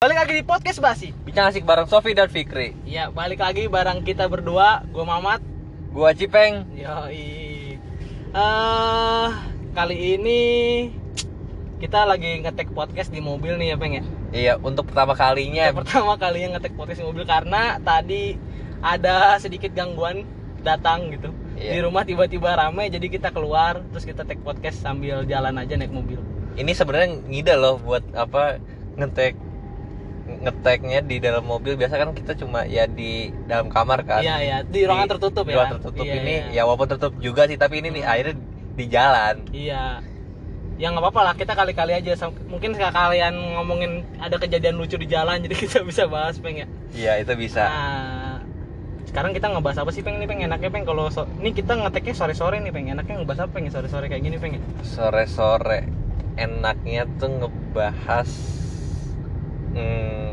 Balik lagi di podcast Basi. Bincang asik bareng Sofi dan Fikri. Ya, balik lagi bareng kita berdua, gue Mamat. Gua Cipeng. Yoi. Eh, kali ini kita lagi ngetek podcast di mobil nih ya, Peng ya. Iya, untuk pertama kalinya. Yang pertama kalinya ngetek podcast di mobil karena tadi ada sedikit gangguan datang gitu. Iya. Di rumah tiba-tiba rame jadi kita keluar terus kita take podcast sambil jalan aja naik mobil. Ini sebenarnya ngide loh buat apa ngetek ngeteknya di dalam mobil biasa kan kita cuma ya di dalam kamar kan. Iya, iya, di ruangan tertutup di ya. ruangan tertutup Iya, ini iya. ya walaupun tertutup juga sih tapi ini nih akhirnya di jalan. Iya. Ya nggak apa-apa lah, kita kali-kali aja. Mungkin kalian ngomongin ada kejadian lucu di jalan, jadi kita bisa bahas peng ya. Iya, itu bisa. Nah, sekarang kita ngebahas apa sih peng ini peng enaknya peng kalau so ini kita ngeteknya sore-sore nih peng enaknya ngebahas apa peng ya sore-sore kayak gini peng ya? Sore-sore enaknya tuh ngebahas hmm,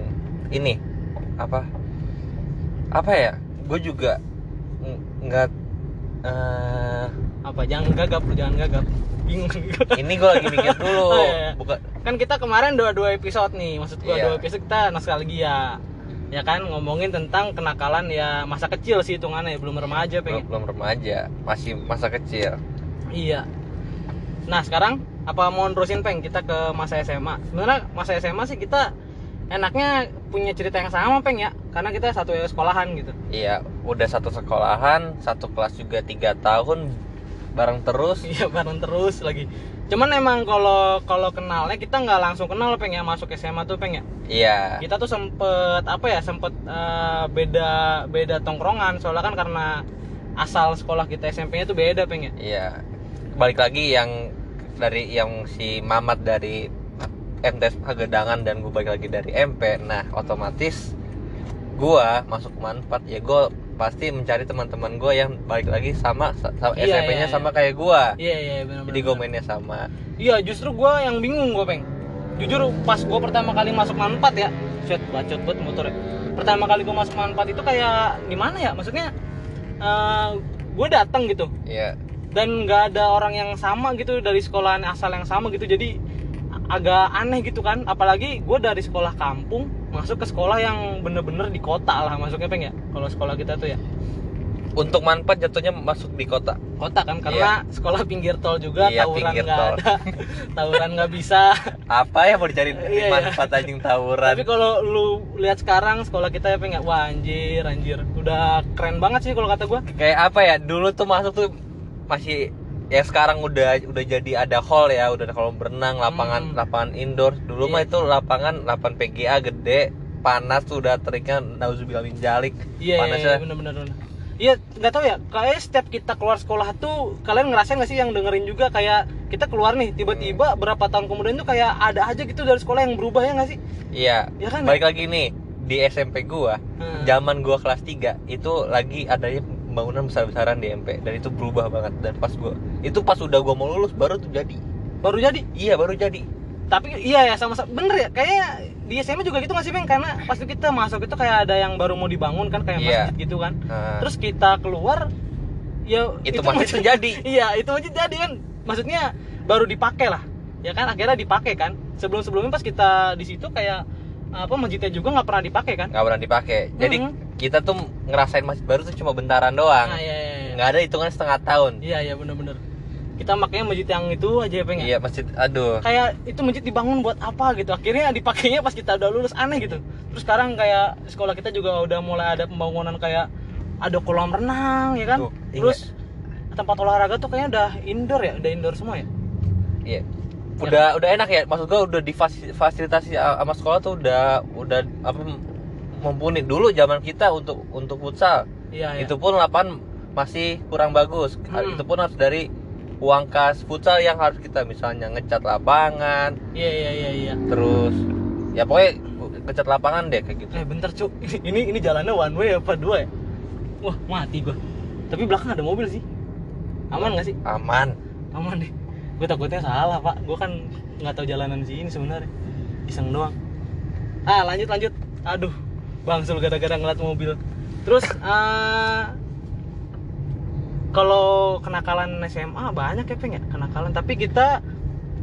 ini apa? Apa ya? Gue juga ng- nggak eh, Apa jangan gagap, jangan gagap. Bingung. ini gue lagi mikir dulu Oh, iya, iya. bukan kan kita kemarin dua dua episode nih, maksud gua Iya. dua episode kita nostalgia. Ya kan ngomongin tentang kenakalan ya masa kecil sih hitungannya belum remaja peng. ya. belum, belum remaja masih masa kecil Iya. Nah sekarang apa mau nerusin peng kita ke masa SMA? Sebenarnya masa SMA sih kita enaknya punya cerita yang sama peng ya, karena kita satu sekolahan gitu. iya udah satu sekolahan satu kelas juga tiga tahun bareng terus Iya bareng terus lagi. Cuman emang kalau kalau kenalnya kita nggak langsung kenal peng ya masuk SMA tuh peng ya. iya Kita tuh sempet apa ya sempet eh, beda beda tongkrongan soalnya kan karena asal sekolah kita SMP-nya tuh beda peng ya. iya balik lagi yang dari yang si Mamat dari MTS Pagedangan dan gue balik lagi dari MP nah otomatis gua masuk manfaat. Ya gue pasti mencari teman-teman gue yang balik lagi sama, sama Iya, SMP-nya iya, sama iya. kayak gua. Iya iya benar. jadi gue mainnya sama. Iya justru gue yang bingung gue peng. Jujur pas gue pertama kali masuk manfaat ya Set bacot buat motor ya. Pertama kali gue masuk manfaat itu kayak gimana ya? Maksudnya gue datang gitu. Iya Dan nggak ada orang yang sama gitu Dari sekolahan asal yang sama gitu. Jadi agak aneh gitu kan. Apalagi gue dari sekolah kampung Masuk ke sekolah yang bener-bener di kota lah. Masuknya peng ya? Kalau sekolah kita tuh ya? Untuk manfaat jatuhnya masuk di kota. Kota kan karena sekolah pinggir tol juga Iya, Tawuran nggak ada. Tawuran nggak bisa. Apa ya mau dicari Iya, iya. manfaat anjing tawuran? Tapi kalau lu lihat sekarang sekolah kita ya pengen wah anjir anjir. Udah keren banget sih kalau kata gua. kayak apa ya? Dulu tuh masuk tuh masih ya sekarang udah udah jadi ada hall ya udah ada kolam berenang lapangan Hmm. lapangan indoor dulu mah Iya. itu lapangan lapangan PGA gede panas tuh udah teriknya nauzubillah min jalik Iya panasnya iya bener bener. Iya nggak tahu ya kayak setiap kita keluar sekolah tuh kalian ngerasain nggak sih yang dengerin juga kayak kita keluar nih tiba-tiba berapa tahun kemudian tuh kayak ada aja gitu dari sekolah yang berubah ya nggak sih? iya Ya kan, balik lagi nih di SMP gua Hmm. zaman gua kelas 3 itu lagi adanya pembangunan besar-besaran di MP dan itu berubah banget. Dan pas gua itu pas udah gua mau lulus baru tuh jadi. Baru jadi. iya baru jadi. Tapi iya ya sama sama bener ya kayaknya di SMA juga gitu nggak sih Bang? Karena pas kita masuk itu kayak ada yang baru mau dibangun kan kayak Iya. masjid gitu kan. Nah, Terus kita keluar ya itu masih terjadi. Iya itu masjid jadi kan. Maksudnya baru dipakai lah. Ya kan akhirnya dipakai kan. Sebelum sebelumnya pas kita di situ kayak apa masjidnya juga nggak pernah dipakai kan? Nggak pernah dipakai. Jadi Mhm. Kita tuh ngerasain masjid baru tuh cuma bentaran doang. Nah iya iya iya. Nggak ada hitungan setengah tahun. Iya iya bener-bener. Kita makanya masjid yang itu aja ya? Pengen iya masjid aduh. Kayak itu masjid dibangun buat apa gitu? Akhirnya dipakainya pas kita udah lulus aneh gitu. Terus sekarang kayak sekolah kita juga udah mulai ada pembangunan kayak ada kolam renang ya kan? Tuh, iya. terus tempat olahraga tuh kayaknya udah indoor ya? Udah indoor semua ya? Iya. Udah udah enak ya? Maksud gua udah difasilitasi sama sekolah tuh udah udah apa mumpuni dulu zaman kita untuk untuk futsal iya iya itu pun lapangan masih kurang bagus Hmm. itu pun harus dari uang kas futsal yang harus kita misalnya ngecat lapangan iya iya iya iya terus ya pokoknya ngecat lapangan deh kayak gitu Eh bentar cuk, ini ini jalannya one way apa dua ya? Wah mati gua. Tapi belakang ada mobil sih. Aman nggak sih? aman Aman deh. Gue takutnya salah pak. Gue kan nggak tahu jalanan sini sebenarnya. Iseng doang. Ah lanjut lanjut. Aduh, bangsul gara-gara ngeliat mobil. Terus eh kalau kenakalan SMA banyak ya peng ya kenakalan. Tapi kita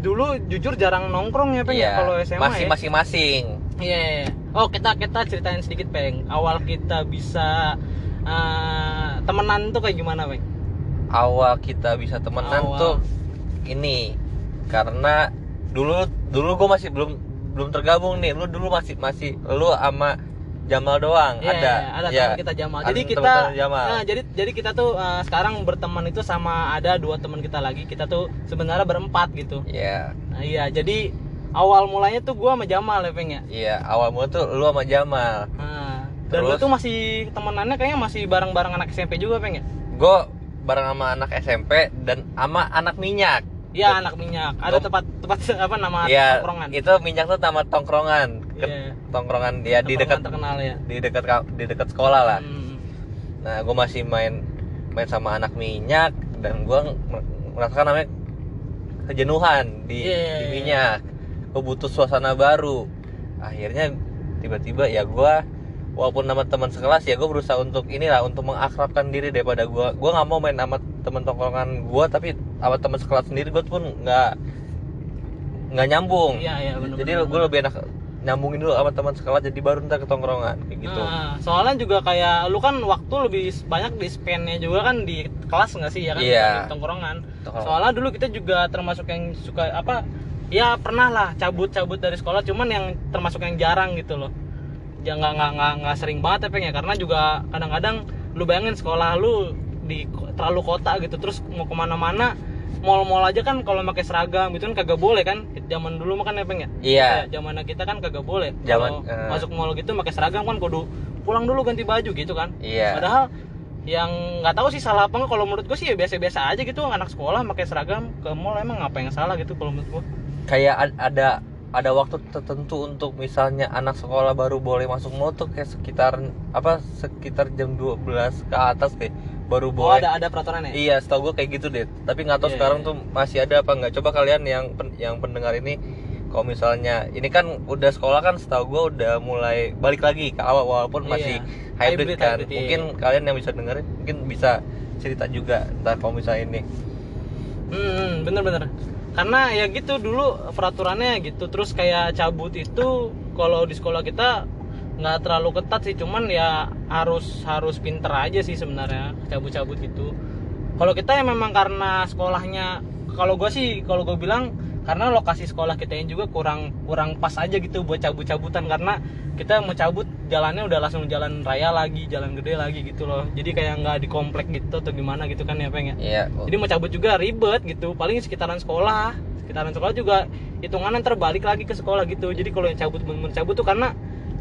dulu jujur jarang nongkrong ya peng ya Iya, kalau SMA masih ya. masing-masing. Iya, iya, iya. Oh kita kita ceritain sedikit peng. Awal kita bisa eh, temenan tuh kayak gimana peng? Awal kita bisa temenan Awal. tuh ini karena dulu dulu gue masih belum belum tergabung nih. Lu dulu masih masih lu sama Jamal doang Iya, ada. iya, ada Iya. teman kita Jamal. Ada Jadi kita teman-teman Jamal. Nah, jadi jadi kita tuh eh, sekarang berteman itu sama ada dua teman kita lagi. Kita tuh sebenarnya berempat gitu. Iya. Nah, iya, jadi awal mulanya tuh gua sama Jamal ya, Peng ya. Iya, awal mula tuh lu sama Jamal. Nah, dan lu Terus? tuh masih temenannya kayaknya masih bareng-bareng anak SMP juga, Peng ya? Gue bareng sama anak SMP dan sama anak minyak. Iya, anak minyak. Ada tempat tempat apa nama Iya, tongkrongan. itu minyak tuh nama tongkrongan. Ke- Iya. Tongkrongan dia di Tongkrongan dekat terkenal ya. di dekat ka- di dekat sekolah lah. Hmm. Nah, gue masih main main sama anak minyak dan gue merasakan namanya kejenuhan di, Iya, iya, di iya. minyak. Gue butuh suasana baru. Akhirnya tiba-tiba ya gue walaupun nama teman sekelas ya gue berusaha untuk inilah untuk mengakrabkan diri daripada gue gue nggak mau main sama teman tongkrongan gue tapi sama teman sekelas sendiri gue pun nggak nggak nyambung Iya, iya, benar. jadi gue lebih enak nyambungin dulu sama teman sekelas jadi baru ntar ke tongkrongan kayak gitu Nah, soalnya juga kayak lu kan waktu lebih banyak di spendnya juga kan di kelas nggak sih ya kan Iya. di tongkrongan. Tongkrongan. Soalnya dulu kita juga termasuk yang suka apa ya pernah lah cabut-cabut dari sekolah cuman yang termasuk yang jarang gitu loh. Ya nggak nggak nggak nggak sering banget ya Peng, ya karena juga kadang-kadang lu bayangin sekolah lu di terlalu kota gitu terus mau ke mana-mana mall-mall aja kan kalau pakai seragam gitu kan kagak boleh kan zaman dulu mah kan ya ya iya zaman kita kan kagak boleh. Zaman, Kalau eh. masuk mall gitu pakai seragam kan kudu pulang dulu ganti baju gitu kan. iya Padahal yang nggak tahu sih salah apa nggak kalau menurut gue sih ya biasa-biasa aja gitu anak sekolah pakai seragam ke mall emang apa yang salah gitu kalau menurut gue. kayak ad- ada ada waktu tertentu untuk misalnya anak sekolah baru boleh masuk mall tuh kayak sekitar apa sekitar jam 12 ke atas deh baru Oh boleh ada ada peraturan ya? Iya, setahu gue kayak gitu deh. Tapi nggak tahu Iya, sekarang iya. tuh masih ada apa nggak. Coba kalian yang pen- yang pendengar ini, kalau misalnya ini kan udah sekolah kan, setahu gue udah mulai balik lagi ke awal walaupun masih Iya. hybrid, Hybrid, kan. hybrid, iya. mungkin kalian yang bisa dengerin, mungkin bisa cerita juga ntar kalau misalnya ini. Hmm, bener-bener. Karena ya gitu dulu peraturannya gitu. Terus kayak cabut itu kalau di sekolah kita nggak terlalu ketat sih, cuman ya harus harus pinter aja sih sebenarnya cabut-cabut gitu. Kalau kita ya memang karena sekolahnya, kalau gue sih kalau gue bilang karena lokasi sekolah kita ini juga kurang kurang pas aja gitu buat cabut-cabutan karena kita mau cabut jalannya udah langsung jalan raya lagi, jalan gede lagi gitu loh. Jadi kayak nggak di komplek gitu atau gimana gitu kan ya pengen. Iya. Jadi mau cabut juga ribet gitu. Paling sekitaran sekolah. Sekitaran sekolah juga hitungannya terbalik lagi ke sekolah gitu. Jadi kalau yang cabut bener cabut tuh karena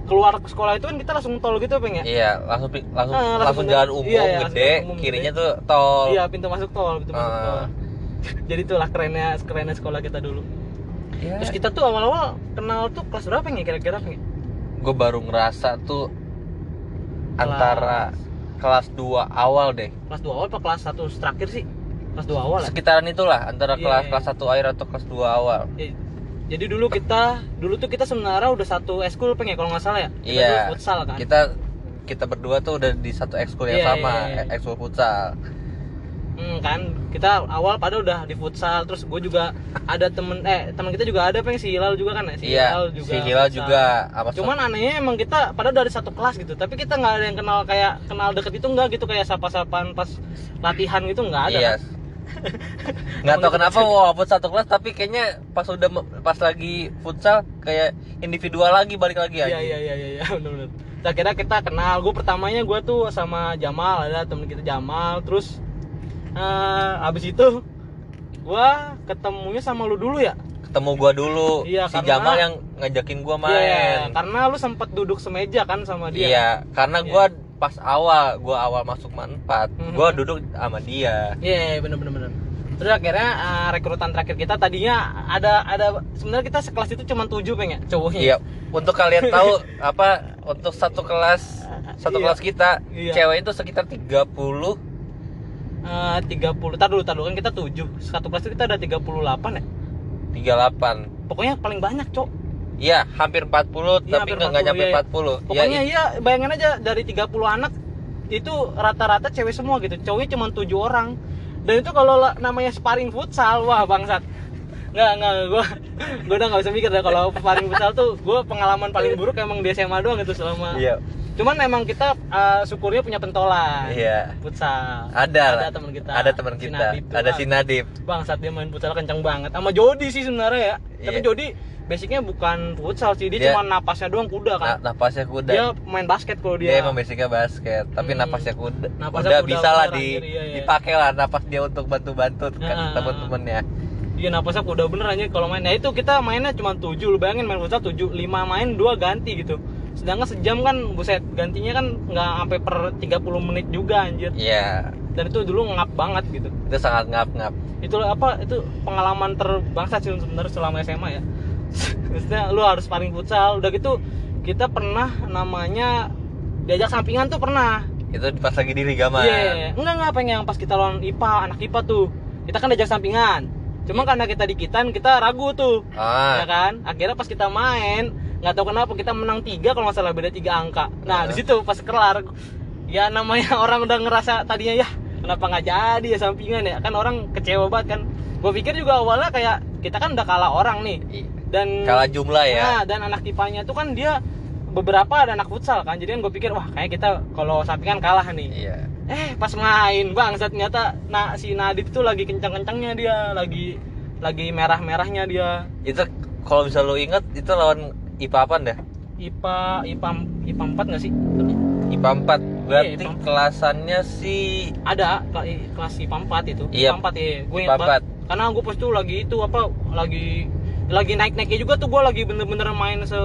keluar ke sekolah itu kan kita langsung tol gitu peng ya. Iya, langsung langsung Ah, langsung langsung jalan umum Iya, iya, gede, umum kirinya tuh tol. Iya, pintu masuk tol, pintu masuk Ah. tol. Jadi itulah kerennya kerennya sekolah kita dulu. Iya. Terus kita tuh awal-awal kenal tuh kelas berapa ya kira-kira peng? gue baru ngerasa tuh antara kelas 2 awal deh. Kelas 2 awal apa kelas 1 terakhir sih? Kelas 2 awal ya? Sekitaran itulah antara Iya, kelas iya. kelas 1 akhir atau kelas 2 awal. Ya, Jadi dulu kita dulu tuh kita sebenarnya udah satu eskul peng ya kalau nggak salah ya. Kita Iya. dulu futsal kan. Kita kita berdua tuh udah di satu ekskul yang Iya, sama, iya, iya. ekskul futsal. Hmm, kan kita awal pada udah di futsal terus gue juga ada temen eh teman kita juga ada pengen si Hilal juga kan ya si iya, Hilal juga si Hilal futsal. juga apa cuman anehnya emang kita pada dari satu kelas gitu tapi kita nggak ada yang kenal kayak kenal deket itu nggak gitu kayak sapa-sapaan pas latihan gitu nggak ada Iya. kan? Nggak tahu kenapa walaupun satu kelas tapi kayaknya pas udah pas lagi futsal kayak individual lagi balik lagi iya aja. iya iya iya iya benar-benar akhirnya kita kenal gue pertamanya gue tuh sama Jamal ada temen kita Jamal terus eh abis itu gue ketemunya sama lu dulu ya Ketemu gua dulu Iya, si karena- Jamal yang ngajakin gua main. Iya, karena lu sempat duduk semeja kan sama dia Iya, karena Iya. gua pas awal gua awal masuk manfaat, Mhm. gua duduk sama dia. Iya, bener bener bener. Terus akhirnya uh, rekrutan terakhir kita tadinya ada ada sebenarnya kita sekelas itu cuma tujuh pengen cowoknya. Iya, untuk kalian tahu apa untuk satu kelas satu Iya. kelas kita Iya. cewek itu sekitar 30 Eh, tiga puluh. Tar dulu, tar dulu kan kita tujuh. Satu kelas itu kita ada 38 ya. 38. Pokoknya paling banyak, Cok. Iya, hampir 40 Iya, tapi nggak nggak 40, nyampe iya, iya. 40. Pokoknya ya, iya, bayangin aja dari 30 anak itu rata-rata cewek semua gitu. Cowoknya cuma tujuh orang. Dan itu kalau la- namanya sparring futsal, wah bangsat. Nggak, nggak, gue gue udah nggak bisa mikir deh kalau paling futsal tuh gue pengalaman paling buruk emang di SMA doang itu selama Iya. Cuman emang kita eh, syukurnya punya pentolan Iya. futsal Ada lah. teman kita Ada teman kita. Tuh, Ada si Nadib. bang saat dia main futsal kencang banget sama Jody sih sebenarnya ya tapi Iya. Jody basicnya bukan futsal sih dia, Dia- cuma napasnya doang kuda kan Na- napasnya kuda. dia main basket kalau dia, dia, emang basicnya basket, tapi Hmm. napasnya kuda. Napasnya udah kuda bisa lah di iya, iya. dipakai lah napas dia untuk bantu-bantu kan Nah. teman-temannya. Iya napasnya kuda bener aja kalau main. Nah itu kita mainnya cuma 7 Lu bayangin main futsal 7 5 main 2 ganti gitu. Sedangkan sejam kan buset gantinya kan nggak sampai per 30 menit juga anjir. Iya. Dan itu dulu ngap banget gitu. Itu sangat ngap-ngap. Itu apa itu pengalaman terbangsa sih sebenarnya selama SMA ya. Maksudnya lu harus paling futsal. Udah gitu kita pernah namanya diajak sampingan tuh pernah. Itu pas lagi di Liga Man. Iya, enggak enggak pengen yang pas kita lawan IPA, anak IPA tuh. Kita kan diajak sampingan. Cuma karena kita dikitan, kita ragu tuh. ya Ah, kan akhirnya pas kita main nggak tahu kenapa kita menang tiga kalau nggak salah beda tiga angka. Nah di situ pas kelar ya namanya orang udah ngerasa tadinya ya kenapa nggak jadi ya sampingan ya? Kan orang kecewa banget kan. Gue pikir juga awalnya kayak kita kan udah kalah orang nih. Dan kalah jumlah ya. Nah, dan anak tipanya tuh kan dia beberapa ada anak futsal kan. Jadi kan gue pikir wah kayak kita kalau sampingan kalah nih. Iya. eh pas main bang ternyata nah si Nadib tuh lagi kencang-kencangnya dia lagi lagi merah-merahnya dia. Itu kalau bisa lu inget itu lawan IPA apa dah? IPA IPA IPA 4 nggak sih? IPA 4. Berarti IPA 4. kelasannya si Ada kela- kelas IPA 4 itu. Iya. IPA 4 ya. Gue IPA ingat banget. Karena gue pas itu lagi itu apa lagi lagi naik-naiknya juga tuh gue lagi bener-bener main se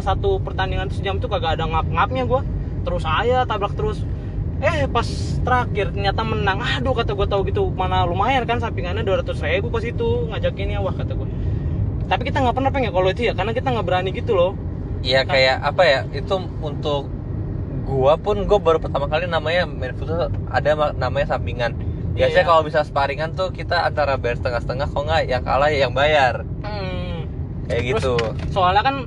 satu pertandingan sejam tuh kagak ada ngap-ngapnya gue terus saya tabrak terus eh pas terakhir ternyata menang aduh kata gue tahu gitu mana lumayan kan sampingannya 200 ribu ke situ ngajakinnya wah kata gue tapi kita nggak pernah pengen kalau itu ya karena kita nggak berani gitu loh Iya kayak apa ya? Itu untuk gua pun gua baru pertama kali namanya main futsal ada ma- namanya sampingan. Biasanya Iya. kalau bisa sparingan tuh kita antara bayar setengah-setengah kok nggak yang kalah ya yang bayar. hmm. Kayak Terus, gitu. soalnya kan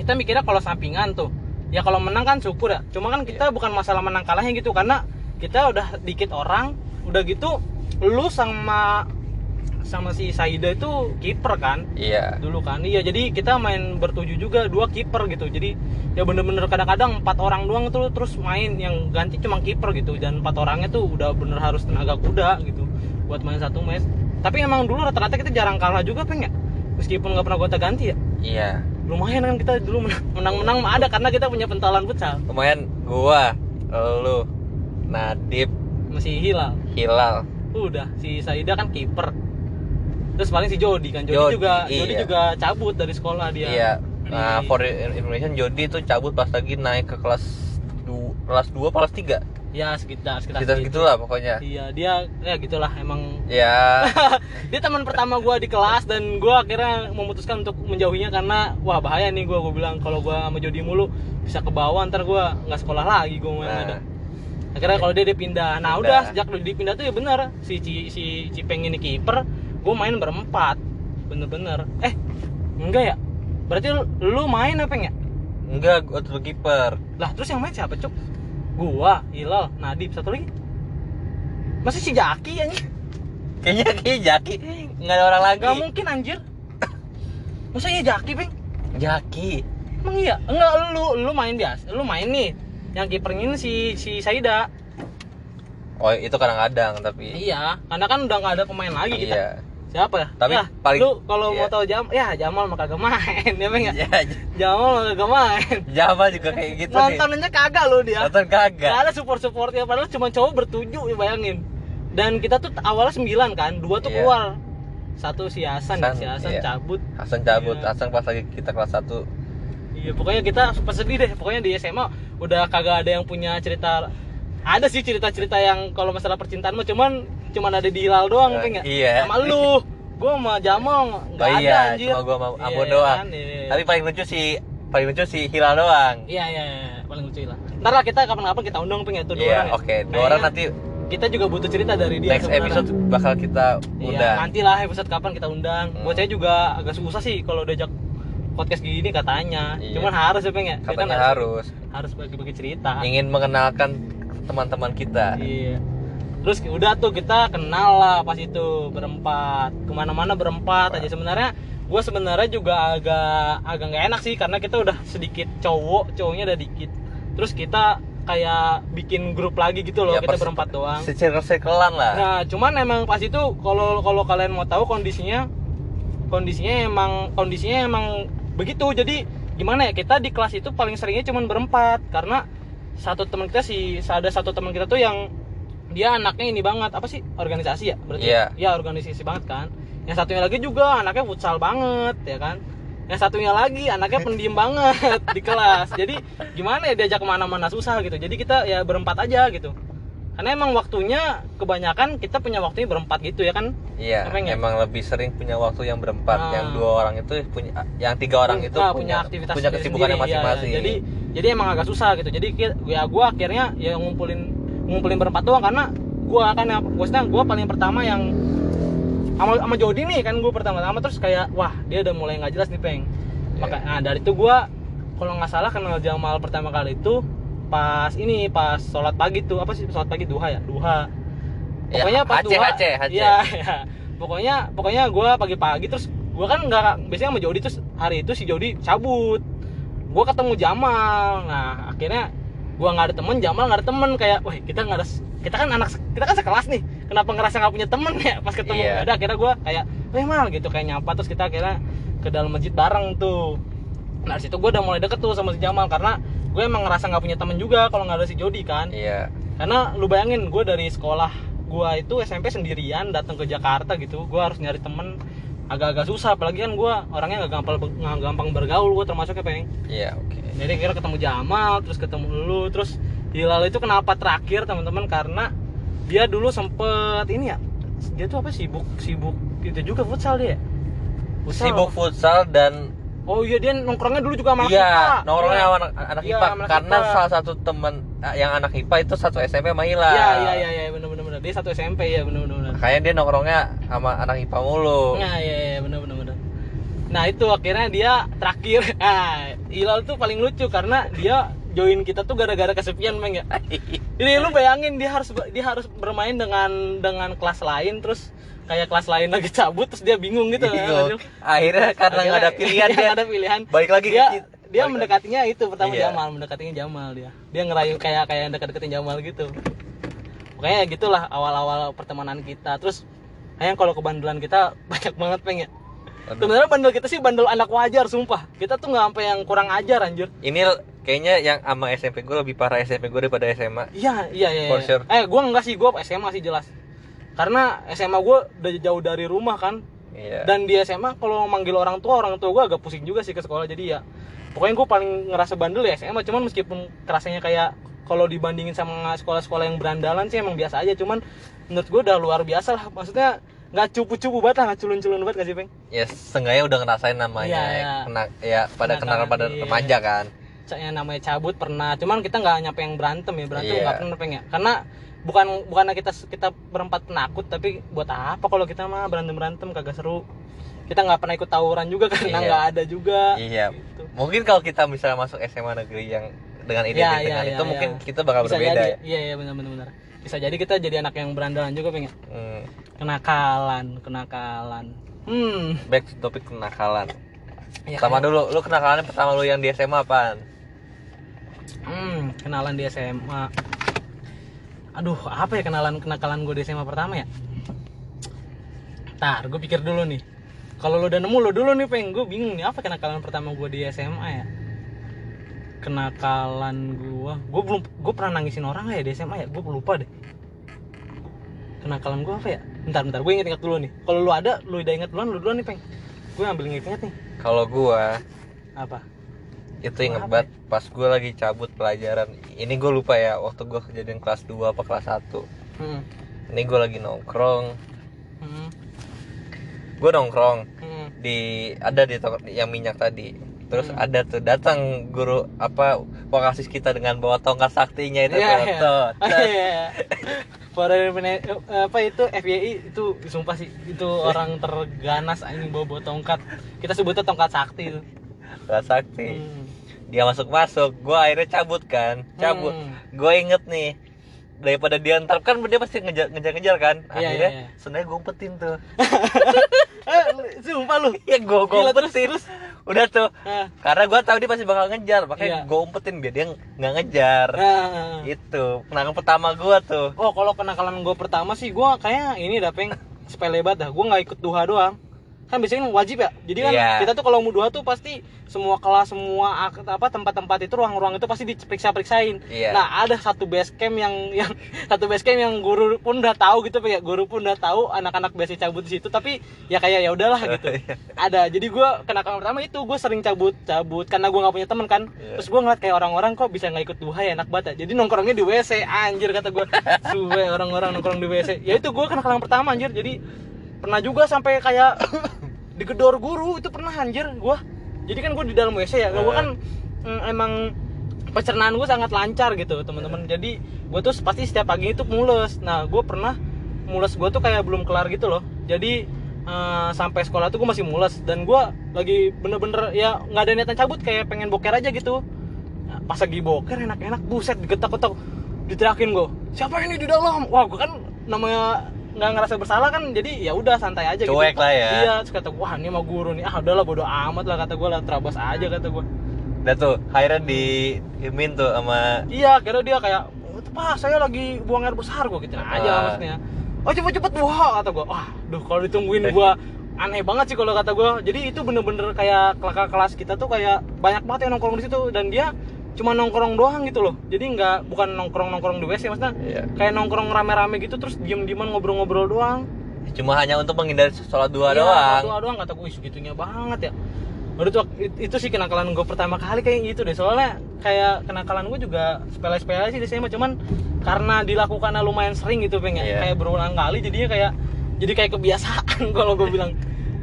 kita mikirnya kalau sampingan tuh ya kalau menang kan syukur ya cuma kan kita bukan masalah menang kalahnya gitu karena kita udah dikit orang udah gitu lu sama sama si Saida itu kiper kan? Iya. dulu kan? Iya jadi kita main bertuju juga dua kiper gitu. Jadi ya bener-bener kadang-kadang empat orang doang tuh terus main yang ganti cuma kiper gitu. Dan empat orangnya tuh udah bener harus tenaga kuda gitu buat main satu match. Tapi emang dulu rata-rata kita jarang kalah juga pengen meskipun nggak pernah gonta ganti ya? Iya. lumayan kan kita dulu menang- menang-menang mah ada karena kita punya pentalan futsal. Lumayan gua, lu, Nadib, masih hilal. Hilal. udah si Saida kan kiper terus paling si Jody kan Jody, Jody, juga Jody iya. juga cabut dari sekolah dia Iya. Nah, Di- for information Jody itu cabut pas lagi naik ke kelas du, kelas 2 kelas 3. ya sekitar sekitar, Sekitar segitu. gitulah pokoknya. iya dia ya gitulah emang Ya, dia teman pertama gua di kelas dan gua akhirnya memutuskan untuk menjauhinya karena wah bahaya nih gua gua bilang kalau gua sama Jody mulu bisa ke bawah ntar gua nggak sekolah lagi gua main ada nah, akhirnya kalau dia dia pindah nah Pindah. udah sejak dia pindah tuh ya bener si Ci- si Cipeng ini kiper gue main berempat. Bener-bener. Eh enggak ya? Berarti lu, lu main apa ya enggak gua tuh kiper. lah terus yang main siapa cuk? Gua Hilal Nadib satu lagi. Masih si Jaki anjir Kayaknya kayak Jaki. Nggak ada orang lagi. Gak mungkin anjir. Masa iya Jaki peng Jaki. emang iya? Enggak lu lu main biasa lu main nih. Yang kipernya ini si si Saida. Oh, itu kadang-kadang tapi iya karena kan udah nggak ada pemain lagi kita. Iya. Siapa ya? Tapi ya, paling- lu kalau iya. mau tahu jam ya Jamal mah kagak main ya Bang ya Ya, Jamal mah kagak main Jamal juga kayak gitu nih. nontonnya kagak lu dia Nonton Gak kagak. ada support supportnya padahal cuma cowok bertujuh ya bayangin dan kita tuh awalnya sembilan kan dua tuh Iya. keluar satu si Hasan, Hasan, si Hasan iya. cabut Hasan cabut, Iya. Hasan pas lagi kita kelas 1 iya pokoknya kita super sedih deh pokoknya di SMA udah kagak ada yang punya cerita ada sih cerita-cerita yang kalau masalah percintaan mah cuman cuman ada di Hilal doang Eh, pengen iya. sama lu gua sama Jamal nggak Oh ada iya, anjir cuma gua sama Iya, Ambon doang. kan? Iya. Tapi paling lucu si paling lucu si Hilal doang. Iya iya iya, paling lucu lah. Ntar lah kita kapan-kapan kita undang pengen tuh dua Iya, orang. ya. oke. Dua Kayaknya orang nanti kita juga butuh cerita dari dia. next sebenarnya. episode bakal kita Iya, undang. nanti lah episode kapan kita undang. Hmm. Buat saya juga agak susah sih kalau diajak podcast gini katanya. Iya. Cuman harus ya pengen. Kita Katanya kan harus harus bagi-bagi cerita. ingin mengenalkan teman-teman kita. Iya. Terus udah tuh kita kenal lah pas itu berempat ke mana-mana berempat aja sebenarnya gue sebenarnya juga agak agak nggak enak sih karena kita udah sedikit cowok cowoknya udah dikit terus kita kayak bikin grup lagi gitu loh Ya, kita berempat doang Secirkel-cirkelan lah. Nah, cuman emang pas itu kalau kalau kalian mau tahu kondisinya kondisinya emang kondisinya emang begitu. Jadi gimana ya? Kita di kelas itu paling seringnya cuman berempat karena satu teman kita sih ada satu teman kita tuh yang dia anaknya ini banget apa sih organisasi ya berarti Iya. ya organisasi banget kan yang satunya lagi juga anaknya futsal banget ya kan yang satunya lagi anaknya pendiam banget di kelas jadi gimana ya diajak ke mana-mana susah gitu jadi kita ya berempat aja gitu karena emang waktunya kebanyakan kita punya waktunya berempat gitu ya kan Iya, ya? emang lebih sering punya waktu yang berempat. Ah. Yang dua orang itu punya, yang tiga orang itu Nah, punya aktivitas punya kesibukannya iya. masing-masing. jadi jadi emang agak susah gitu jadi ya gue akhirnya ya ngumpulin ngumpulin berempat doang karena gue akan yang maksudnya gue paling pertama yang sama sama Jody nih kan gue pertama-tama terus kayak wah dia udah mulai nggak jelas nih peng. Maka nah dari itu gue kalau nggak salah kenal Jamal pertama kali itu pas ini pas sholat pagi tuh apa sih sholat pagi duha ya? Duha. Ya, pokoknya pas Aceh, duha. Aceh, Aceh. iya iya. pokoknya pokoknya gue pagi-pagi terus gue kan nggak biasanya sama Jody terus hari itu si Jody cabut. Gue ketemu Jamal. Nah akhirnya gue nggak ada temen Jamal nggak ada temen kayak wah kita nggak ada kita kan anak kita kan sekelas nih kenapa ngerasa nggak punya temen ya pas ketemu Iya. ada akhirnya gue kayak weh mal gitu kayak nyapa terus kita akhirnya ke dalam masjid bareng tuh nah situ gue udah mulai deket tuh sama si Jamal karena gue emang ngerasa nggak punya temen juga kalau nggak ada si Jody kan Iya. karena lu bayangin gue dari sekolah gua itu SMP sendirian datang ke Jakarta gitu gue harus nyari temen agak-agak susah apalagi kan gue orangnya nggak gampang nggak gampang bergaul gue termasuknya peng Iya, oke. jadi kira ketemu Jamal terus ketemu lu terus Hilal itu kenapa terakhir teman-teman karena dia dulu sempet ini ya dia tuh apa sibuk sibuk itu juga futsal dia Futsal. Sibuk futsal dan oh iya dia nongkrongnya dulu juga sama anak iya, IPA. nongkrongnya Iya. sama anak, anak Iya, IPA anak karena IPA. salah satu teman eh, yang anak IPA itu satu SMP sama Hilal. iya iya iya iya bener bener bener dia satu SMP ya bener bener Makanya dia nongkrongnya sama anak IPA mulu. Nah, iya, iya, bener, bener, bener. Nah, itu akhirnya dia terakhir. Nah, Hilal tuh paling lucu karena dia join kita tuh gara-gara kesepian, Meng ya. Jadi lu bayangin dia harus dia harus bermain dengan dengan kelas lain terus kayak kelas lain lagi cabut terus dia bingung gitu. Bingung. Akhirnya karena nggak ada pilihan dia dia. ada pilihan. Balik lagi dia dia mendekatinya itu pertama Iya. Jamal, mendekatinya Jamal dia. Dia ngerayu kayak kayak deket-deketin Jamal gitu. Pokoknya gitulah awal-awal pertemanan kita. Terus Ayang kalau kebandelan kita banyak banget peng ya. Sebenarnya bandel kita sih bandel anak wajar sumpah. Kita tuh nggak sampai yang kurang ajar anjir. Ini kayaknya yang sama SMP gue lebih parah SMP gue daripada SMA. Iya, iya, iya. For iya. sure. Eh, gua enggak sih, gua SMA sih jelas. Karena SMA gua udah jauh dari rumah kan. Iya. Dan di SMA kalau manggil orang tua, orang tua gua agak pusing juga sih ke sekolah jadi ya. Pokoknya gua paling ngerasa bandel ya SMA, cuman meskipun kerasanya kayak kalau dibandingin sama sekolah-sekolah yang berandalan sih emang biasa aja, cuman menurut gua udah luar biasa lah. Maksudnya nggak cupu-cupu banget lah, nggak culun-culun banget gak sih, Peng? ya setengahnya udah ngerasain namanya Iya, iya. kena ya pada kenal pada iya. remaja kan yang namanya cabut pernah cuman kita nggak nyampe yang berantem ya berantem Iya. nggak pernah pengen karena bukan bukannya kita kita berempat penakut tapi buat apa kalau kita mah berantem berantem kagak seru kita nggak pernah ikut tawuran juga karena Iya. nggak ada juga iya Gitu. mungkin kalau kita misalnya masuk SMA negeri yang dengan identik iya, dengan iya, itu iya. mungkin kita bakal bisa berbeda jadi. ya. Iya iya benar benar benar. Bisa jadi kita jadi anak yang berandalan juga pengen hmm. kenakalan kenakalan. Hmm. Back to topik kenakalan. Ya, pertama kayak- dulu lu kenakalannya pertama lu yang di SMA apaan? Hmm kenalan di SMA aduh apa ya kenalan kenakalan gue di SMA pertama ya? Ntar, gue pikir dulu nih. Kalau lo udah nemu lo dulu nih, peng. Gue bingung nih apa kenakalan pertama gue di SMA ya. Kenakalan gue, gue belum, gue pernah nangisin orang ya di SMA ya? Gue lupa deh. Kenakalan gue apa ya? Bentar, bentar, gue inget-inget dulu nih. Kalau lu ada, lu udah inget duluan, lu duluan nih, peng. Gue ambil inget-inget nih. kalau gua Apa? itu inget Apa banget pas gua lagi cabut pelajaran ini gue lupa ya waktu gua kejadian kelas 2 apa kelas 1 Hmm. ini gue lagi nongkrong Hmm. gue nongkrong Hmm. di ada di yang minyak tadi terus Hmm. ada tuh datang guru apa vokasi kita dengan bawa tongkat saktinya itu Iya, tuh, iya. tuh. Iya. Para pene- apa itu FYI itu sumpah sih itu orang terganas anjing bawa bawa tongkat. Kita sebutnya tongkat sakti itu. Tongkat sakti Hmm. dia masuk masuk gue akhirnya cabut kan cabut Hmm. gue inget nih daripada dia ntar kan dia pasti ngejar ngejar, ngejar kan Iya, akhirnya iya, iya. sebenarnya gue umpetin tuh eh, sumpah lu ya gue gue Gila, terus, umpetin udah tuh Nah, karena gue tahu dia pasti bakal ngejar makanya Iya. gue umpetin biar dia nggak ngejar nah. itu kenangan pertama gue tuh Oh kalau kenakalan gue pertama sih gue kayak ini dah peng sepele banget dah. Gue nggak ikut duha doang. Kan biasanya wajib ya. Jadi kan Iya. kita tuh kalau mau duha tuh pasti semua kelas semua apa tempat-tempat itu ruang-ruang itu pasti diperiksa-periksain. Iya. Nah ada satu base camp yang yang satu base camp yang guru pun udah tahu gitu ya. Guru pun udah tahu anak-anak biasa cabut di situ. Tapi ya kayak ya udahlah gitu. Iya. ada. Jadi gue kenakalan pertama itu gue sering cabut-cabut karena gue nggak punya teman kan. Iya. Terus gue ngeliat kayak orang-orang kok bisa nggak ikut duha ya enak banget ya. Jadi nongkrongnya di WC anjir kata gue. Suwe orang-orang nongkrong di WC. Ya itu gue kenakalan pertama anjir. Jadi pernah juga sampai kayak digedor guru itu pernah anjir gue. Jadi kan gue di dalam WC ya. Gue kan mm, emang pencernaan gue sangat lancar gitu teman-teman. Jadi gue tuh pasti setiap pagi itu mules. Nah gue pernah mules gue tuh kayak belum kelar gitu loh. Jadi eh, sampai sekolah tuh gue masih mules dan gue lagi bener-bener ya nggak ada niatan cabut kayak pengen boker aja gitu. Nah, pas lagi boker enak-enak buset digetak-getak diterakin gue siapa ini di dalam wah gue kan namanya nggak ngerasa bersalah kan jadi ya udah santai aja Cuek gitu lah ya. iya terus kata wah ini mah guru nih. Ah udahlah bodo amat lah kata gue lah terabas aja kata gue udah tuh akhirnya di imin tuh sama iya kira dia kayak "Oh, pak saya lagi buang air besar gue gitu aja Ah. maksudnya. Oh cepet cepet wah kata gue wah duh kalau ditungguin gue aneh banget sih kalau kata gue jadi itu bener-bener kayak kakak kelas kita tuh kayak banyak banget yang nongkrong di situ dan dia cuma nongkrong doang gitu loh jadi nggak bukan nongkrong nongkrong di WC maksudnya Iya. kayak nongkrong rame-rame gitu terus diem-dieman ngobrol-ngobrol doang cuma hanya untuk menghindari sholat dua Iya, doang Dua doang kata gue segitunya banget ya. Baru tuh it- itu sih kenakalan gue pertama kali kayak gitu deh. Soalnya kayak kenakalan gue juga sepele-sepele sih di SMA cuman karena dilakukannya lumayan sering gitu pengen Iya. kayak berulang kali jadinya kayak jadi kayak kebiasaan kalau gue bilang.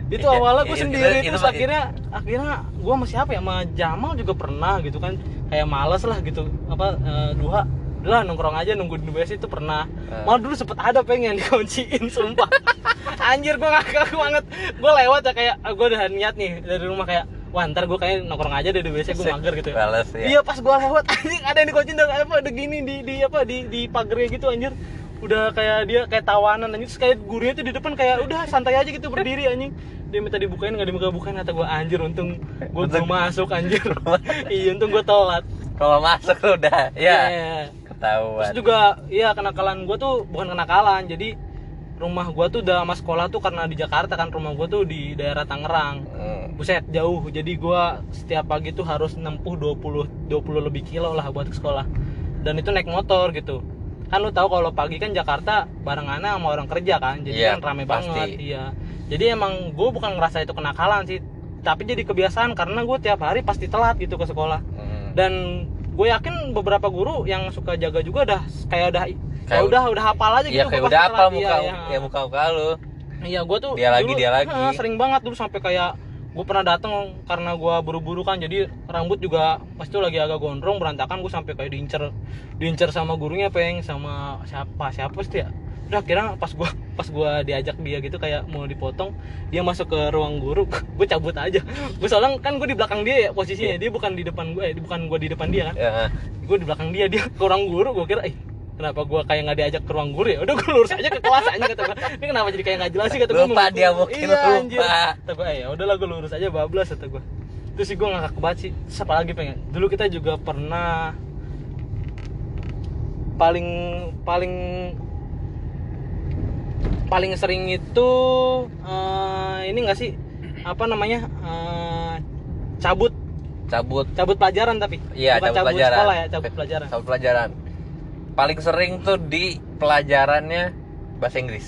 Itu Iya, awalnya gue itu- sendiri itu- terus itu- akhirnya akhirnya gue sama siapa ya sama Jamal juga pernah gitu kan kayak males lah gitu. Apa eh, duha lah, nongkrong aja nunggu di WC itu pernah. Ah. malah dulu sempet ada pengen dikunciin sumpah. Anjir gue ngakak banget. Gue lewat ya kayak gue udah niat nih dari rumah kayak wah ntar gue kayak nongkrong aja deh di WC gue mager gitu ya. Males ya. iya pas gue lewat anjing ada yang dikunciin dari apa ada gini di di apa di di pagernya gitu anjir. Udah kayak dia kayak tawanan anjir terus kayak gurunya tuh di depan kayak udah santai aja gitu berdiri anjing dia minta dibukain nggak dibuka bukain kata gue anjir untung gue belum masuk anjir. Iya untung gue telat. Kalau masuk udah ya Iya. ketahuan. Terus juga iya kenakalan gue tuh bukan kenakalan jadi rumah gue tuh udah sama sekolah tuh karena di Jakarta kan rumah gue tuh di daerah Tangerang. Hmm. buset jauh. Jadi gue setiap pagi tuh harus nempuh 20 20 lebih kilo lah buat ke sekolah. Dan itu naik motor gitu. Kan lu tahu kalau pagi kan Jakarta barengannya sama orang kerja kan jadi Iya, kan rame pasti. banget iya jadi emang gue bukan ngerasa itu kenakalan sih tapi jadi kebiasaan karena gue tiap hari pasti telat gitu ke sekolah Hmm. dan gue yakin beberapa guru yang suka jaga juga udah kayak udah Kayak udah udah hafal aja Iya gitu kayak udah telat. muka iya, ya muka muka lu. iya gue tuh Dia lagi, dia lagi. eh, sering banget dulu sampai kayak gue pernah datang karena gue buru-buru kan jadi rambut juga pas itu lagi agak gondrong berantakan gue sampai kayak diincer diincer sama gurunya peng sama siapa siapa sih ya udah kira pas gue pas gua diajak dia gitu kayak mau dipotong dia masuk ke ruang guru gue cabut aja. Gue soalnya kan gue di belakang dia ya posisinya. Dia bukan di depan gue eh, bukan gue di depan dia kan. Ya. gue di belakang dia dia ke ruang guru gue kira eh kenapa gue kayak nggak diajak ke ruang guru ya? Udah gue lurus aja ke kelas aja kata gue ini kenapa jadi kayak nggak jelas sih? kata gue Lupa dia mungkin iya, lupa. anjir. kata gue eh ya udahlah gue lurus aja bablas kata gue terus sih gue ngakak banget sih. Terus apa lagi pengen dulu kita juga pernah paling paling paling sering itu eh, ini enggak sih apa namanya eh, cabut Cabut. cabut pelajaran tapi Iya, bukan cabut pelajaran. sekolah ya cabut pelajaran Cabut pelajaran. Paling sering tuh di pelajarannya bahasa Inggris.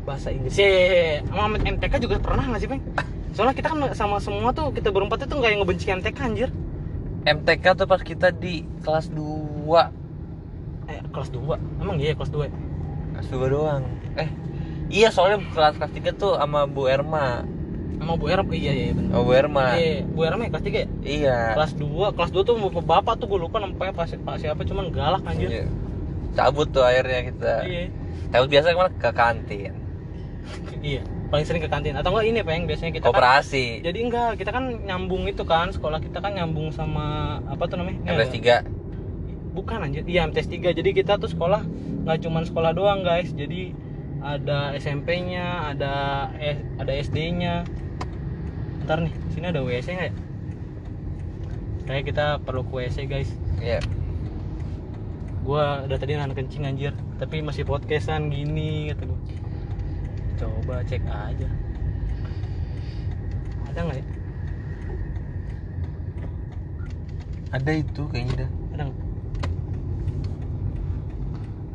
bahasa Inggris ya sama MTK juga pernah nggak sih peng soalnya kita kan sama semua tuh kita berempat itu kayak ngebenci MTK anjir MTK tuh pas kita di kelas 2 eh kelas 2 emang iya kelas 2 ya? Kelas 2 doang. Eh, iya soalnya kelas kelas 3 tuh sama Bu Erma. sama Bu Erma iya iya benar Sama Bu Erma. iya Bu Erma ya kelas 3 ya Iya. kelas 2 kelas 2 tuh bapak bapak tuh gue lupa namanya pak, pak siapa cuman galak anjir Iya. Cabut tuh akhirnya kita. iya Cabut biasa ke mana? Ke kantin. iya paling sering ke kantin atau enggak ini peng biasanya kita kan Koperasi. jadi enggak kita kan nyambung itu kan sekolah kita kan nyambung sama apa tuh namanya MTS ada- 3. bukan anjir iya MTS 3 jadi kita tuh sekolah nggak cuman sekolah doang guys jadi ada SMP-nya ada eh, ada SD-nya ntar nih sini ada WC nggak ya? Kayak kita perlu ke WC guys. Iya. gua udah tadi nahan kencing anjir. Tapi masih podcastan gini kata gua. Coba cek aja. Ada nggak ya? Ada itu kayaknya dah. ada nggak?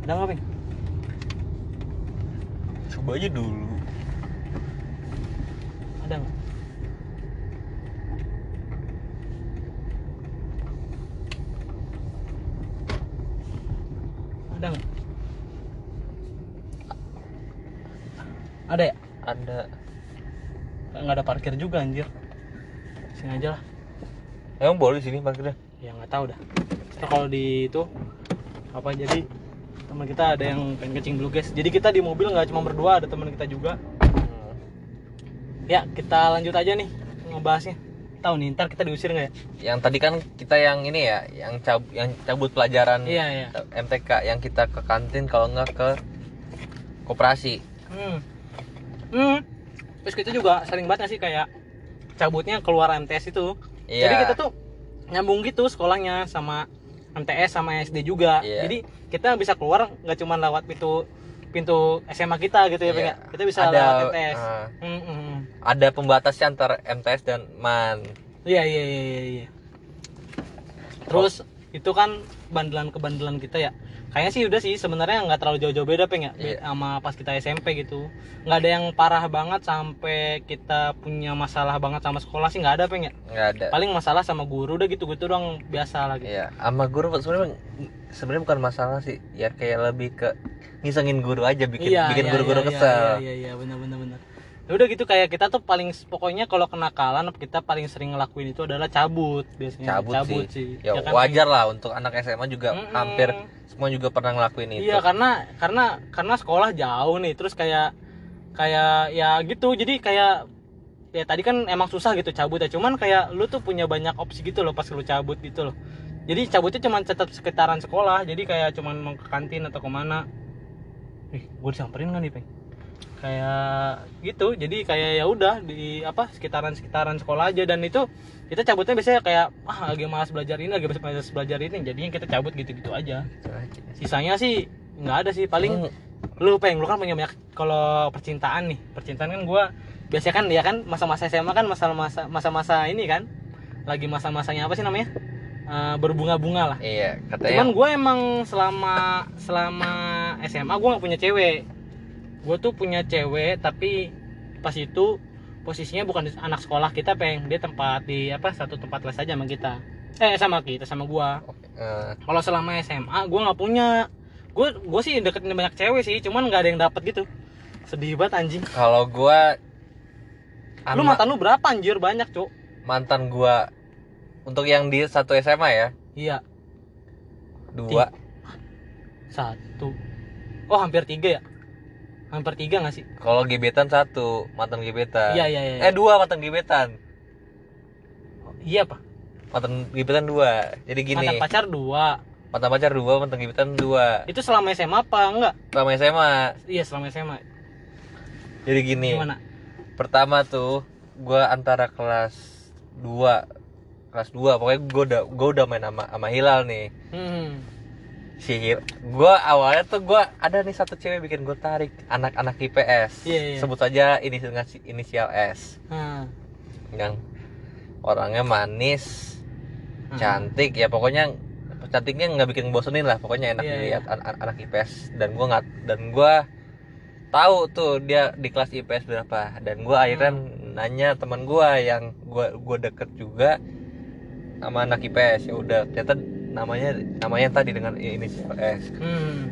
Ada nggak Coba aja dulu. ada nggak ada nggak ada ya Ada. nggak ada parkir juga anjir sini aja lah Emang boleh sini parkirnya? ya nggak tahu dah kalau di itu apa jadi teman kita ada yang pengen kencing dulu guys jadi kita di mobil nggak cuma berdua ada teman kita juga ya kita lanjut aja nih ngebahasnya tahu nih ntar kita diusir nggak ya Yang tadi kan kita yang ini ya, yang cabut yang cabut pelajaran iya iya MTK yang kita ke kantin kalau nggak ke koperasi. hmm. hmm. terus kita juga sering banget sih kayak cabutnya keluar MTS itu Iya. jadi kita tuh nyambung gitu sekolahnya sama MTS sama SD juga Iya. jadi kita bisa keluar nggak cuma lewat pintu pintu SMA kita gitu ya Peng, Iya. ya? kita bisa Ada, lewat MTS ah. Hmm, hmm, ada pembatasnya antara MTS dan MAN. iya iya iya iya, iya terus itu kan bandelan kebandelan kita ya kayaknya sih udah sih sebenarnya nggak terlalu jauh-jauh beda peng ya Iya. sama pas kita SMP gitu nggak ada yang parah banget sampai kita punya masalah banget sama sekolah sih nggak ada peng ya Nggak ada. paling masalah sama guru udah gitu gitu doang biasa lagi Iya, sama guru sebenarnya sebenarnya bukan masalah sih. Ya kayak lebih ke ngisengin guru aja bikin bikin guru-guru iya, kesel. Iya iya iya benar benar benar. Ya udah gitu kayak kita tuh paling pokoknya kalau kenakalan kita paling sering ngelakuin itu adalah cabut biasanya. Cabut, sih. Ya, kan? wajar lah untuk anak SMA juga Mm-mm. hampir semua juga pernah ngelakuin itu. Iya karena karena karena sekolah jauh nih terus kayak kayak ya gitu jadi kayak ya tadi kan emang susah gitu cabut ya cuman kayak lu tuh punya banyak opsi gitu loh pas lu cabut gitu loh jadi cabutnya cuman tetap sekitaran sekolah jadi kayak cuman mau ke kantin atau ke mana ih gue disamperin nggak nih peng kayak gitu jadi kayak ya udah di apa sekitaran sekitaran sekolah aja. Dan itu kita cabutnya biasanya kayak ah lagi malas belajar ini lagi malas belajar ini. Jadinya kita cabut gitu gitu aja. Sisanya sih nggak ada sih. Paling Hmm, lu peng lu kan punya banyak kalau percintaan nih percintaan kan gua biasanya kan ya kan masa-masa SMA kan masa-masa masa-masa ini kan lagi masa-masanya apa sih namanya? Eh, berbunga-bunga lah. Iya, katanya cuman gue emang selama selama SMA gue nggak punya cewek gue tuh punya cewek tapi pas itu posisinya bukan anak sekolah kita peng. Dia tempat di apa satu tempat les aja sama kita. Eh sama kita sama gua. Eh, kalau selama SMA gue nggak punya. Gue gue sih deketin banyak cewek sih cuman nggak ada yang dapet gitu. Sedih banget anjing. Kalau gua lu mantan lu berapa anjir? Banyak cuk. Mantan gua untuk yang di satu SMA ya, iya. Dua. satu. Oh hampir tiga ya hampir tiga nggak sih Kalau gebetan satu, mantan gebetan. iya iya iya Eh dua mantan gebetan. iya pak Mantan gebetan dua. Jadi gini, mantan pacar dua mantan pacar dua, mantan gebetan dua. itu selama SMA apa enggak Selama SMA. iya selama SMA Jadi gini, gimana pertama tuh gua antara kelas 2 kelas 2 pokoknya gua udah gua udah main sama sama Hilal nih. hmm. Si gua awalnya tuh gua ada nih satu cewek bikin gua tarik anak-anak IPS. Iya, iya. Sebut saja inisial inisial S. Hmm. Yang orangnya manis, Hmm. cantik ya pokoknya cantiknya nggak bikin bosenin lah pokoknya enak Iya, dilihat an- an- anak IPS dan gua nggak dan gua tahu tuh dia di kelas IPS berapa dan akhirnya Hmm. nanya teman gua yang gua gua deket juga sama anak IPS ya udah ternyata namanya namanya tadi dengan inisial S Hmm.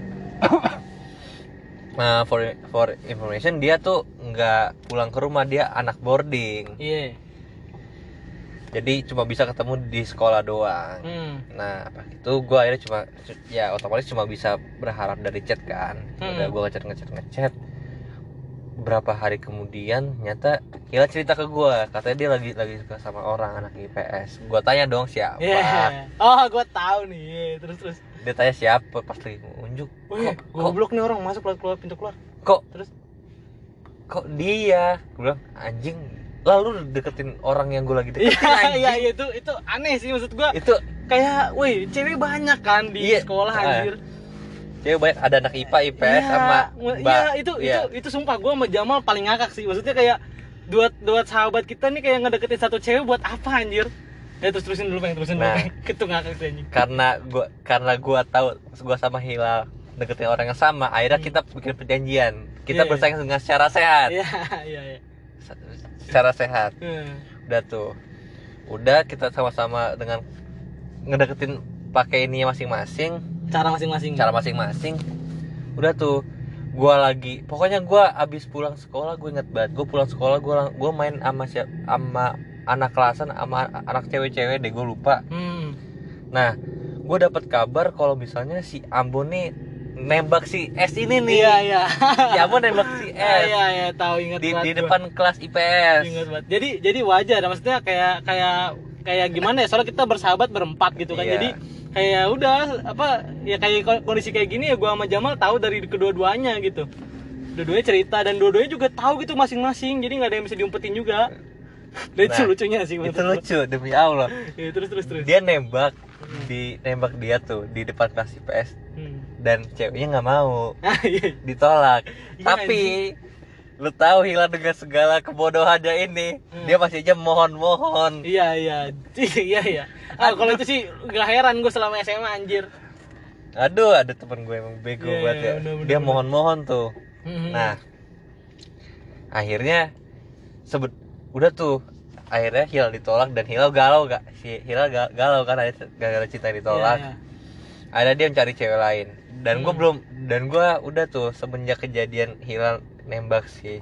nah for for information dia tuh nggak pulang ke rumah dia anak boarding iya jadi cuma bisa ketemu di sekolah doang hmm. Nah, pas itu gue akhirnya cuma ya otomatis cuma bisa berharap dari chat kan. Hmm. Udah gue ngechat ngechat ngechat. Berapa hari kemudian nyata Hila cerita ke gue katanya dia lagi lagi suka sama orang anak IPS. Gue tanya dong siapa. Iya. Oh, gue tahu nih. Iya, Terus terus. dia tanya siapa pas lagi unjuk Wih, kok kok goblok nih orang masuk keluar keluar pintu keluar. kok Terus kok dia gue bilang anjing lalu deketin orang yang gue lagi deketin Iya, anjing iya iya, itu itu aneh sih maksud gua. itu Kayak, wih, cewek banyak kan di Iya. sekolah Ah. anjir. Cewek banyak ada anak IPA IPS Iya, sama. Iya, itu Iya. itu itu sumpah gua sama Jamal paling ngakak sih. Maksudnya kayak dua dua sahabat kita nih kayak ngedeketin satu cewek buat apa anjir? Ya terus terusin dulu pengen terusin Nah. dulu. Itu ngakak sih anjing. karena gua karena gua tahu gua sama Hilal deketin orang yang sama akhirnya Hmm. kita bikin perjanjian kita Iya, iya. bersaing dengan secara sehat Iya, iya, iya. secara sehat Hmm. udah tuh udah kita sama-sama dengan ngedeketin pakai ini masing-masing Cara masing-masing. cara masing-masing udah tuh gua lagi pokoknya gua abis pulang sekolah gue inget banget gue pulang sekolah gua gua main sama siap sama anak kelasan sama anak cewek-cewek deh gue lupa Hmm. nah gue dapat kabar kalau misalnya si Ambon nih nembak si S ini nih Iya, iya. si Ambon nembak si Iya, S iya, iya, tahu ingat di, di gua. depan kelas IPS Ingat banget. Jadi jadi wajar maksudnya kayak kayak kayak gimana ya? Soalnya kita bersahabat berempat gitu kan. Iya. Jadi kayak udah apa ya kayak kondisi kayak gini ya gua sama Jamal tahu dari kedua-duanya gitu. Dua-duanya cerita dan dua-duanya juga tahu gitu masing-masing. Jadi nggak ada yang bisa diumpetin juga. Lucu Nah, lucunya sih itu gua. lucu demi Allah Ya, terus terus terus. dia nembak di nembak dia tuh di depan kelas IPS Hmm. dan ceweknya nggak mau Ah, iya. ditolak Iya, tapi lu tahu Hilal dengan segala kebodohannya ini Hmm. dia masih aja mohon-mohon Iya iya iya iya. Ah kalau itu sih gak heran gue selama SMA anjir. aduh ada temen gue emang bego Iya, banget iya, ya bener, bener, dia mohon-mohon tuh Hmm. nah akhirnya sebut udah tuh akhirnya Hilal ditolak dan Hilal galau gak si Hilal ga- galau kan ada gara-gara cinta ditolak Iya, iya. ada dia mencari cewek lain dan gue Hmm. belum dan gue udah tuh semenjak kejadian Hilal nembak si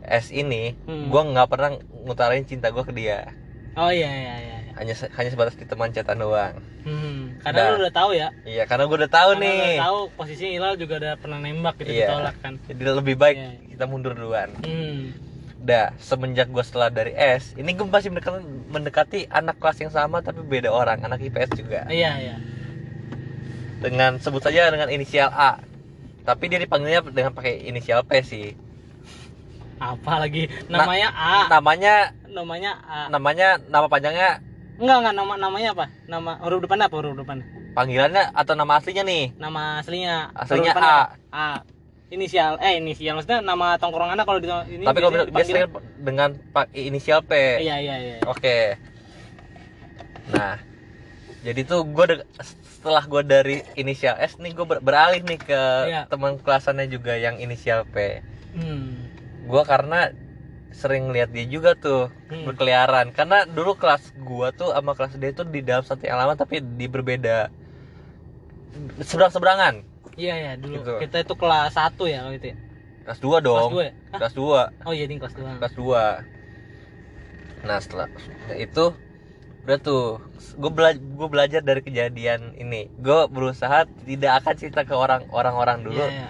S ini Hmm. gue nggak pernah ngutarain cinta gue ke dia Oh iya iya iya. iya. hanya hanya sebatas di teman chatan doang Hmm. Karena Nah. lu udah tahu ya. iya karena gue udah tahu Karena nih udah tahu posisinya Hilal juga ada pernah nembak gitu iya ditolak kan. jadi lebih baik Iya. kita mundur duluan Hmm. udah semenjak gue setelah dari S ini gue masih mendekati, mendekati anak kelas yang sama tapi beda orang anak IPS juga Iya iya. dengan sebut saja dengan inisial A tapi dia dipanggilnya dengan pakai inisial P sih Apa lagi namanya A. namanya Namanya A. namanya nama panjangnya Enggak enggak nama namanya apa? Nama huruf depannya apa huruf depan? panggilannya atau nama aslinya nih Nama aslinya. Aslinya A. apa? A. Inisial eh inisial maksudnya nama tongkrongannya kalau di ini tapi kalau biasanya dia dipanggil- sering dengan pakai inisial P Iya iya iya. oke nah jadi tuh gue setelah gue dari inisial S nih gue beralih nih ke Iya. teman kelasannya juga yang inisial P Hmm. gue karena sering lihat dia juga tuh Hmm. berkeliaran karena dulu kelas gua tuh sama kelas dia tuh di dalam satu yang lama tapi di berbeda seberang seberangan Iya ya dulu Gitu. kita itu kelas 1 ya kalau itu ya. kelas 2 dong Kelas 2 ya? Hah? kelas 2 Oh iya ini kelas 2. kelas 2 nah setelah itu udah tuh gue belajar gue belajar dari kejadian ini gue berusaha tidak akan cerita ke orang orang-orang dulu Iya iya.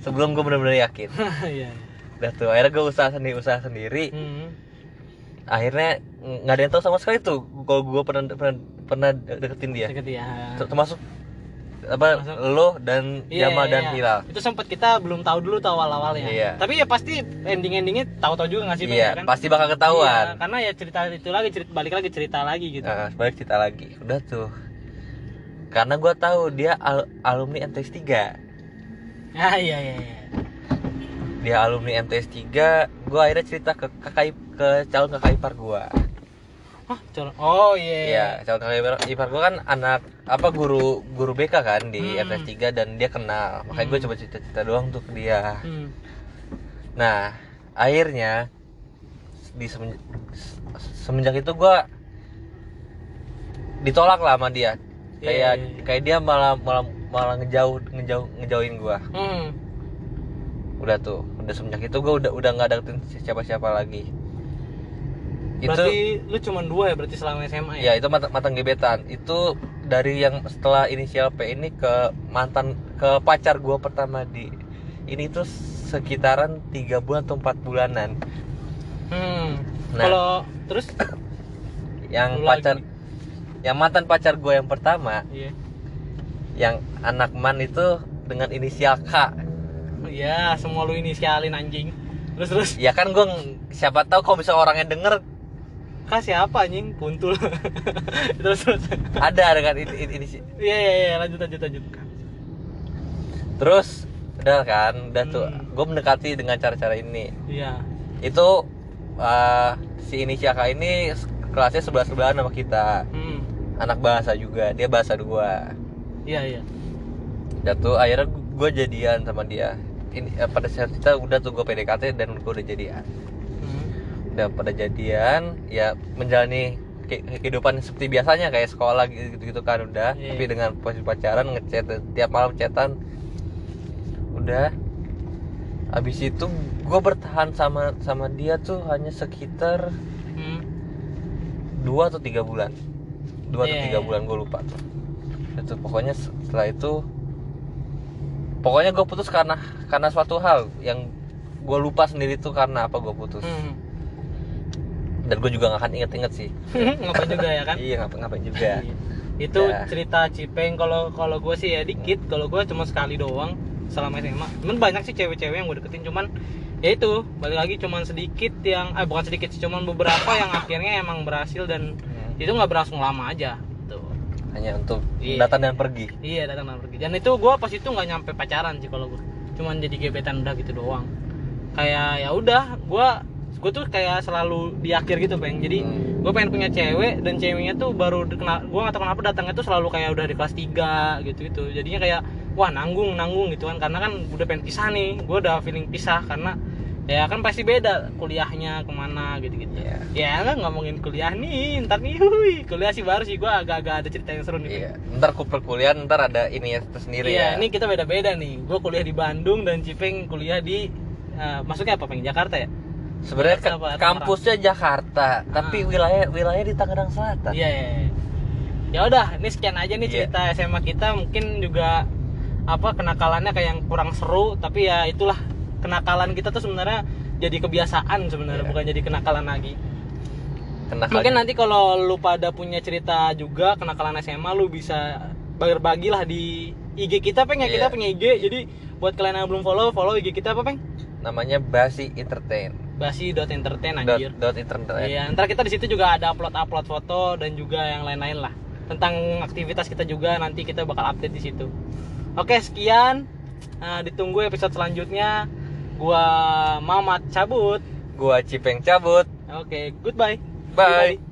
sebelum gue benar-benar yakin Iya. udah tuh akhirnya gue usaha sendiri usaha sendiri Hmm. akhirnya nggak ada yang tahu sama sekali tuh kalau gue pernah pernah pernah deketin dia Deket ya. Ter- termasuk apa lo dan Iya, Jamal iya, dan iya. Hilal Itu sempat kita belum tahu dulu tahu awal-awalnya. Iya. Tapi ya pasti ending-endingnya tahu-tahu juga nggak sih iya ya kan? pasti bakal ketahuan karena ya cerita itu lagi cerita balik lagi cerita lagi gitu. nah, balik cerita lagi udah tuh karena gue tahu dia al- alumni MTS 3 Ah iya iya iya. dia alumni MTS 3 gue akhirnya cerita ke kakak ke calon kakak ipar gue Hah. Oh iya. Iya, calon kakak ipar, ipar gue kan anak apa guru guru BK kan di Hmm. MTS 3 dan dia kenal makanya gue Hmm. coba cerita-cerita doang tuh ke dia Hmm. Nah, akhirnya di semenjak, semenjak itu gua ditolak lah sama dia. Kayak iya, iya. kayak dia malah malah malah ngejauh ngejauh ngejauhin gua. Hmm. Udah tuh, udah semenjak itu gua udah udah nggak deketin siapa-siapa lagi. Berarti lu cuma dua ya berarti selama SMA itu ya? ya itu mantan, mantan gebetan. Itu dari yang setelah inisial P ini ke mantan ke pacar gua pertama di ini tuh sekitaran tiga bulan atau empat bulanan. Hmm. Nah. Kalau terus Yang pacar lagi. yang mantan pacar gue yang pertama iya. yang anak man itu dengan inisial K Iya, semua lu inisialin anjing. Terus terus ya kan gue siapa tahu kalau bisa orangnya denger Kak siapa anjing? Kuntul. terus terus. ada dengan ini, ini, ini- Iya iya iya, lanjut lanjut lanjut. terus udah kan udah tuh Hmm. gue mendekati dengan cara-cara ini Iya. itu uh, si inisial K ini kelasnya sebelah sebelahan sama kita Hmm. anak bahasa juga dia bahasa dua Iya iya. jatuh akhirnya gue jadian sama dia ini eh, pada saat kita udah tuh gue PDKT dan gue udah jadian. Udah pada jadian ya menjalani ke- kehidupan seperti biasanya kayak sekolah gitu gitu kan udah Iya. tapi dengan posisi pacaran ngechat tiap malam chatan udah abis itu gue bertahan sama sama dia tuh hanya sekitar Hmm. dua atau tiga bulan dua atau Iya, tiga iya. bulan gue lupa tuh itu pokoknya se- setelah itu pokoknya gue putus karena karena suatu hal yang gue lupa sendiri tuh karena apa gue putus Hmm. Dan gue juga gak akan inget-inget sih Ngapain juga ya kan? iya ngapa ngapain juga Iya. Itu Ya. cerita Cipeng kalau kalau gue sih ya dikit, kalau gue cuma sekali doang selama SMA. Cuman banyak sih cewek-cewek yang gue deketin cuman ya itu balik lagi cuman sedikit yang eh bukan sedikit sih cuman beberapa yang akhirnya emang berhasil dan Hmm. itu nggak berlangsung lama aja tuh hanya untuk Iya. datang dan pergi iya datang dan pergi dan itu gue pas itu nggak nyampe pacaran sih kalau gue cuman jadi gebetan udah gitu doang kayak ya udah gue gue tuh kayak selalu di akhir gitu pengen jadi Hmm. gue pengen punya cewek dan ceweknya tuh baru kena gue nggak tahu kenapa datangnya tuh selalu kayak udah di kelas 3 gitu gitu jadinya kayak wah nanggung nanggung gitu kan. Karena kan udah pengen pisah nih. Gue udah feeling pisah karena ya kan pasti beda kuliahnya ke mana gitu gitu Iya. ya nggak ngomongin kuliah nih. Ntar nih hui. Kuliah sih baru sih. Gue agak-agak ada cerita yang seru nih iya. Ntar ku perkuliahan ntar ada ini ya tersendiri Iya, ya. ini kita beda-beda nih. Gue kuliah di Bandung dan Cipeng kuliah di eh, masuknya apa, Peng? Jakarta ya? Sebenarnya kampusnya Jakarta tapi Ah. wilayah wilayah di Tangerang Selatan Iya, iya. iya. Ya udah, ini sekian aja nih Iya. cerita SMA kita. Mungkin juga apa kenakalannya kayak yang kurang seru, tapi ya itulah kenakalan kita tuh sebenarnya jadi kebiasaan sebenarnya, Iya. bukan jadi kenakalan lagi. Kena Mungkin nanti kalau lu pada punya cerita juga kenakalan SMA lu bisa berbagi lah di IG kita peng ya Iya. kita punya IG jadi buat kalian yang belum follow follow IG kita apa peng namanya Basi Entertain basi.entertain dot, anjir dot entertain Iya, ntar kita di situ juga ada upload-upload foto dan juga yang lain-lain lah tentang aktivitas kita juga nanti kita bakal update di situ. Oke, sekian. Nah, ditunggu episode selanjutnya. Gua Mamat cabut. gua Cipeng cabut Oke, goodbye. bye